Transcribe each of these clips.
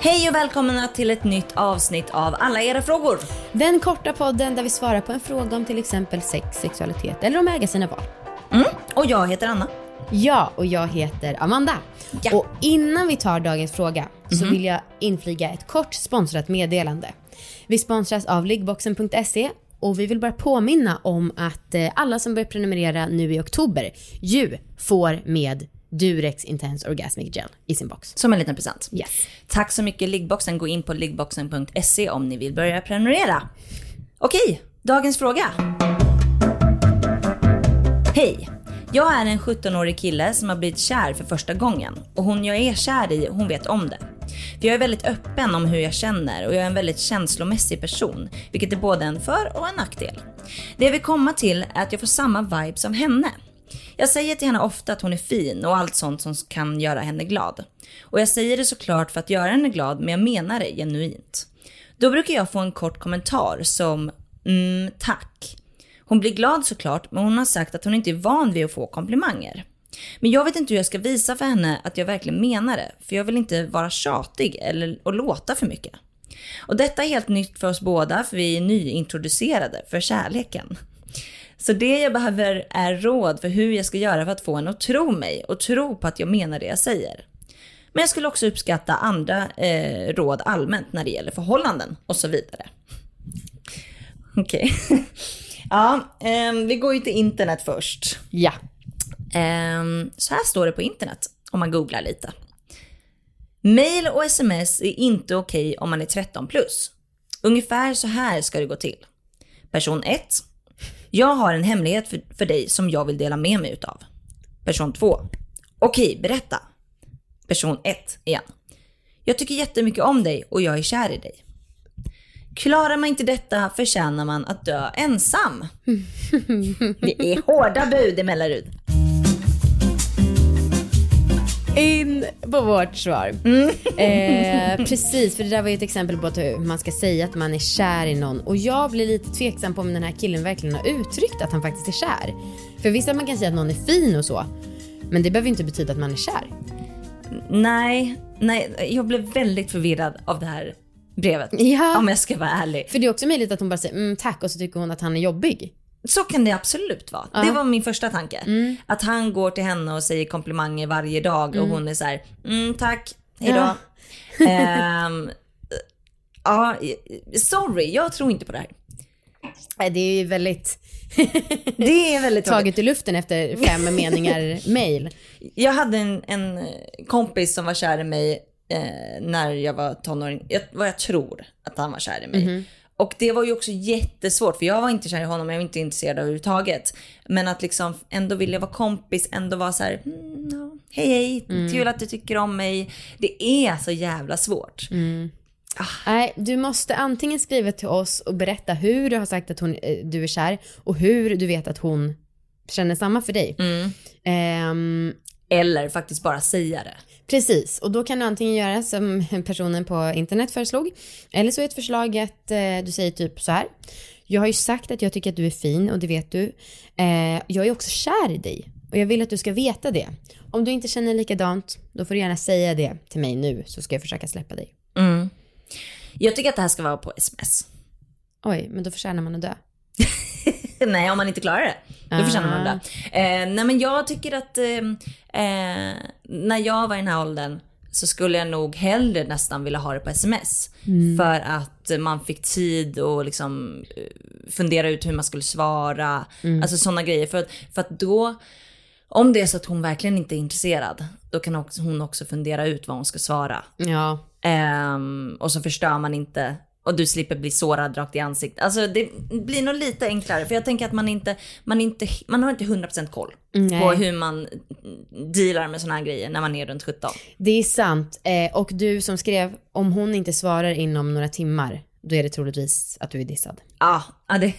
Hej och välkomna till ett nytt avsnitt av Alla era frågor. Den korta podden där vi svarar på en fråga om till exempel sex, sexualitet eller om äga sina barn. Mm. Och jag heter Anna. Ja, och jag heter Amanda. Ja. Och innan vi tar dagens fråga så vill jag inflyga ett kort sponsrat meddelande. Vi sponsras av liggboxen.se och vi vill bara påminna om att eh, alla som börjar prenumerera nu i oktober ju får med Durex Intense Orgasmic Gel i sin box. Som en liten present. Yes. Tack så mycket Liggboxen. Gå in på liggboxen.se om ni vill börja prenumerera. Okej, dagens fråga. Hej! Jag är en 17-årig kille som har blivit kär för första gången och hon jag är kär i, hon vet om det. För jag är väldigt öppen om hur jag känner och jag är en väldigt känslomässig person, vilket är både en för och en nackdel. Det jag vill komma till är att jag får samma vibe som henne. Jag säger till henne ofta att hon är fin och allt sånt som kan göra henne glad. Och jag säger det såklart för att göra henne glad, men jag menar det genuint. Då brukar jag få en kort kommentar som mm, tack. Hon blir glad såklart, men hon har sagt att hon inte är van vid att få komplimanger. Men jag vet inte hur jag ska visa för henne att jag verkligen menar det, för jag vill inte vara tjatig eller och låta för mycket. Och detta är helt nytt för oss båda, för vi är nyintroducerade för kärleken. Så det jag behöver är råd för hur jag ska göra för att få henne att tro mig och tro på att jag menar det jag säger. Men jag skulle också uppskatta andra eh, råd allmänt när det gäller förhållanden och så vidare. Okej. ja, eh, vi går ju till internet först. Ja. Ehm, så här står det på internet om man googlar lite. Mail och sms är inte okej om man är 13 plus. Ungefär så här ska det gå till. Person 1. Jag har en hemlighet för, för dig som jag vill dela med mig utav. Person 2. Okej, berätta. Person 1 igen. Jag tycker jättemycket om dig och jag är kär i dig. Klarar man inte detta förtjänar man att dö ensam. Det är hårda bud i Mellerud. In på vårt svar. Eh, precis, för det där var ju ett exempel på att hur man ska säga att man är kär i någon. Och jag blir lite tveksam på om den här killen verkligen har uttryckt att han faktiskt är kär. För visst att man kan säga att någon är fin och så. Men det behöver inte betyda att man är kär. Nej, nej, jag blev väldigt förvirrad av det här brevet. Ja. Om jag ska vara ärlig. För det är också möjligt att hon bara säger mm, tack och så tycker hon att han är jobbig. Så kan det absolut vara. Det var min första tanke. Att han går till henne och säger komplimanger varje dag och hon är så här, mm, tack, hejdå. Ja. Ehm, ja, sorry, jag tror inte på det här. Det är ju väldigt Det är väldigt taget i luften efter fem meningar mail. Jag hade en, en kompis som var kär i mig eh, när jag var tonåring. Jag, vad jag tror att han var kär i mig. Och det var ju också jättesvårt för jag var inte kär i honom, jag var inte intresserad överhuvudtaget. Men att liksom ändå vilja vara kompis, ändå vara så här, mm, ja, hej hej, kul att du tycker om mig. Det är så jävla svårt. Nej, du måste antingen skriva till oss och berätta hur du har sagt att hon, eh, du är kär och hur du vet att hon känner samma för dig. Ehm, Eller faktiskt bara säga det. Precis, och då kan du antingen göra som personen på internet föreslog. Eller så är ett förslag att eh, du säger typ så här. Jag har ju sagt att jag tycker att du är fin och det vet du. Eh, jag är också kär i dig och jag vill att du ska veta det. Om du inte känner likadant, då får du gärna säga det till mig nu så ska jag försöka släppa dig. Jag tycker att det här ska vara på sms. Oj, men då förtjänar man att dö. Nej, om man inte klarar det. Då förtjänar man det. Eh, nej, men jag tycker att eh, eh, när jag var i den här åldern så skulle jag nog hellre nästan vilja ha det på sms. För att man fick tid och liksom eh, fundera ut hur man skulle svara. Alltså sådana grejer. För att, för att då, om det är så att hon verkligen inte är intresserad, då kan hon också fundera ut vad hon ska svara. Ja, Ehm, och så förstör man inte och du slipper bli sårad rakt i ansiktet. Alltså det blir nog lite enklare för jag tänker att man inte, man inte, man har inte 100% koll på Nej. hur man dealar med såna här grejer när man är runt 17. det är sant. Eh, och du som skrev, om hon inte svarar inom några timmar, då är det troligtvis att du är dissad. Ja, ja det,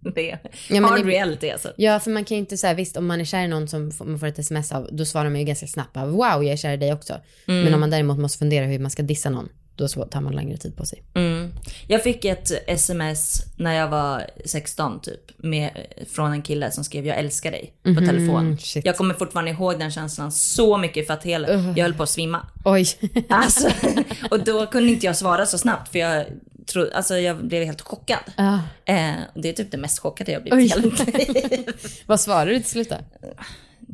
det är Ja, men hard reality alltså. Ja, för man kan ju inte säga, visst om man är kär i någon som man får ett sms av, då svarar man ju ganska snabbt wow jag är kär i dig också. Men om man däremot måste fundera hur man ska dissa någon, då tar man längre tid på sig. Mm. Jag fick ett sms när jag var 16 typ. Med, från en kille som skrev jag älskar dig på Mhm, telefon. shit. Jag kommer fortfarande ihåg den känslan så mycket för att hela, jag höll på att svimma. Oj. Alltså, och då kunde inte jag svara så snabbt för jag, tro, alltså, jag blev helt chockad. Ah. Eh, det är typ det mest chockade jag blivit i hela mitt liv. Vad svarar du till slut då?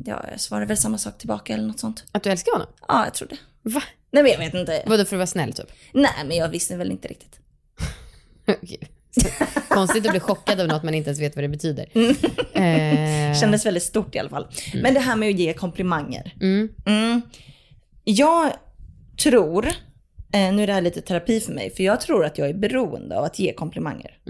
Ja, jag svarade väl samma sak tillbaka eller något sånt. Att du älskar honom? Ja, jag tror det. Va? Nej men jag vet inte. Vadå för att vara snäll typ? Nej men jag visste väl inte riktigt. Okej. Konstigt att bli chockad av något man inte ens vet vad det betyder. Eh, Kändes väldigt stort i alla fall. Men det här med att ge komplimanger. mm. Mm. Jag tror, eh, nu är det här lite terapi för mig, för jag tror att jag är beroende av att ge komplimanger.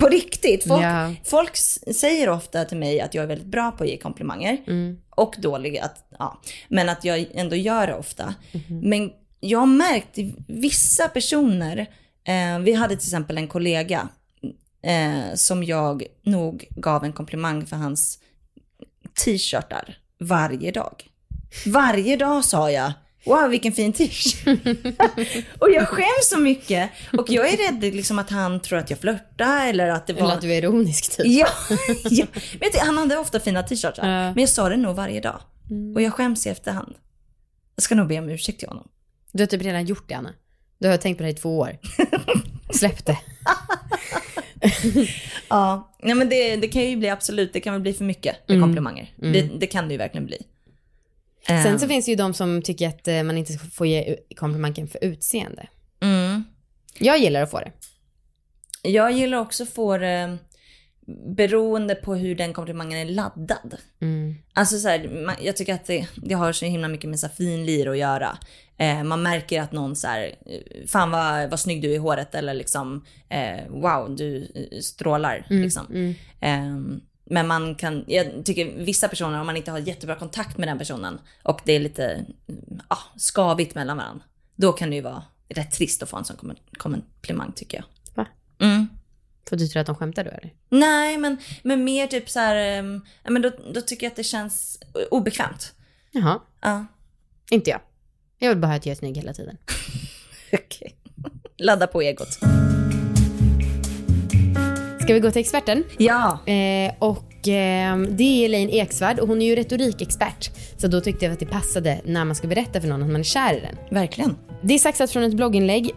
på riktigt. Folk, Ja. folk säger ofta till mig att jag är väldigt bra på att ge komplimanger. Mm. Och dålig att, ja. Men att jag ändå gör det ofta. Men jag har märkt vissa personer, eh, vi hade till exempel en kollega eh, som jag nog gav en komplimang för hans t-shirtar varje dag. Varje dag sa jag, wow vilken fin t-shirt. och jag skäms så mycket. Och jag är rädd liksom att han tror att jag flörtar eller att det var... Eller att du är ironisk typ. Ja, ja. Vet du, han hade ofta fina t-shirtar. Ja. Men jag sa det nog varje dag. Och jag skäms i efterhand. Jag ska nog be om ursäkt till honom. Du har typ redan gjort det Anna. Du har tänkt på det i två år. Släpp det. Ja, nej, men det, det kan ju bli absolut, det kan väl bli för mycket med komplimanger. Det, det kan det ju verkligen bli. Sen så finns det ju de som tycker att eh, man inte får ge komplimangen för utseende. mm. Jag gillar att få det. Jag gillar också att få det beroende på hur den komplimangen är laddad. Mm. Alltså så här, jag tycker att det, det har så himla mycket med så finlir att göra. Eh, man märker att någon så här, eh, fan vad, vad snygg du är i håret eller liksom, eh, wow du eh, strålar. liksom. Mm. Eh, men man kan, jag tycker vissa personer, om man inte har jättebra kontakt med den personen och det är lite mm, ah, skavigt mellan varandra, då kan det ju vara rätt trist att få en sån kom- komplimang tycker jag. Va? Mm. För du tror att de skämtar då eller? Nej, men, men mer typ så här, ja, men då, då tycker jag att det känns obekvämt. Jaha, Ja. inte jag. Jag vill bara ha att jag är snygg hela tiden. Okej. Ladda på egot. Ska vi gå till experten? Ja. Eh, och eh, det är Elaine Eksvärd och hon är ju retorikexpert. Så då tyckte jag att det passade när man ska berätta för någon att man är kär i den. Verkligen. Det är saxat från ett blogginlägg.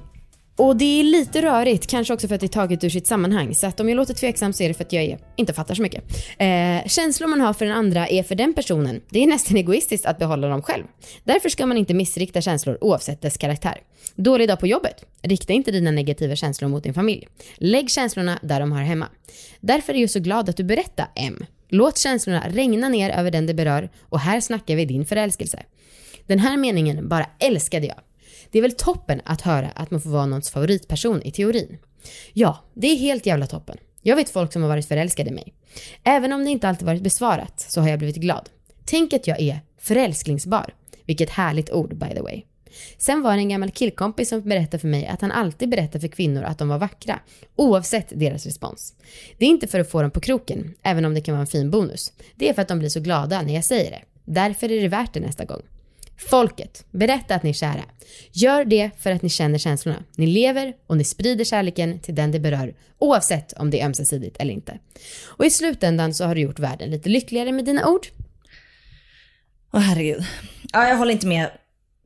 Och det är lite rörigt, kanske också för att det är taget ur sitt sammanhang. Så att om jag låter tveksam så är det för att jag är, inte fattar så mycket. Eh, känslor man har för den andra är för den personen. Det är nästan egoistiskt att behålla dem själv. Därför ska man inte missrikta känslor oavsett dess karaktär. Dålig dag på jobbet? Rikta inte dina negativa känslor mot din familj. Lägg känslorna där de hör hemma. Därför är jag så glad att du berättar M. Låt känslorna regna ner över den det berör och här snackar vi din förälskelse. Den här meningen bara älskade jag. Det är väl toppen att höra att man får vara någons favoritperson i teorin. Ja, det är helt jävla toppen. Jag vet folk som har varit förälskade i mig. Även om det inte alltid varit besvarat så har jag blivit glad. Tänk att jag är förälsklingsbar. Vilket härligt ord by the way. Sen var det en gammal killkompis som berättade för mig att han alltid berättar för kvinnor att de var vackra, oavsett deras respons. Det är inte för att få dem på kroken, även om det kan vara en fin bonus. Det är för att de blir så glada när jag säger det. Därför är det värt det nästa gång. Folket, berätta att ni är kära. Gör det för att ni känner känslorna. Ni lever och ni sprider kärleken till den det berör, oavsett om det är ömsesidigt eller inte. Och i slutändan så har du gjort världen lite lyckligare med dina ord. Åh herregud. Ja, jag håller inte med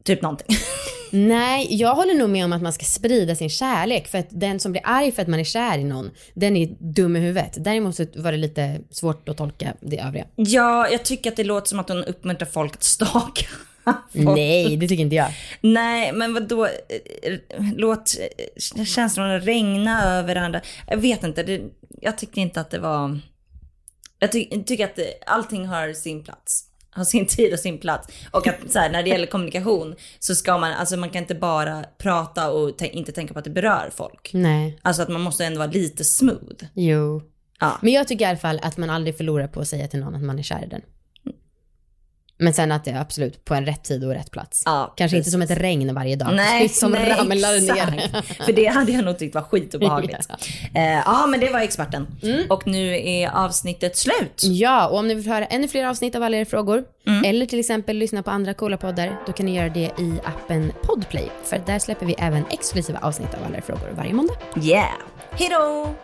typ någonting. Nej, jag håller nog med om att man ska sprida sin kärlek för att den som blir arg för att man är kär i någon, den är dum i huvudet. Däremot så var det lite svårt att tolka det övriga. Ja, jag tycker att det låter som att hon uppmuntrar folk att staka. Nej, det tycker inte jag. Nej, men vad då? Låt känslorna regna över andra. Jag vet inte, det, jag tyckte inte att det var... Jag ty, tycker att det, allting har sin plats. Har sin tid och sin plats. Och att så här, när det gäller kommunikation så ska man, alltså man kan inte bara prata och inte tänka på att det berör folk. Nej, Alltså att man måste ändå vara lite smooth. jo. Ja. Men jag tycker i alla fall att man aldrig förlorar på att säga till någon att man är kär i den. Men sen att det är absolut på en rätt tid och rätt plats. Ja, Kanske precis. inte som ett regn varje dag. Nej, som nej, ramlar exakt. ner. För det hade jag nog tyckt var skitobehagligt. Eh, ja, men det var experten. Mm. Och nu är avsnittet slut. Ja, och om ni vill höra ännu fler avsnitt av alla era frågor Mm. eller till exempel lyssna på andra coola poddar, då kan ni göra det i appen Podplay. För där släpper vi även exklusiva avsnitt av alla era frågor varje måndag. Yeah. Hejdå!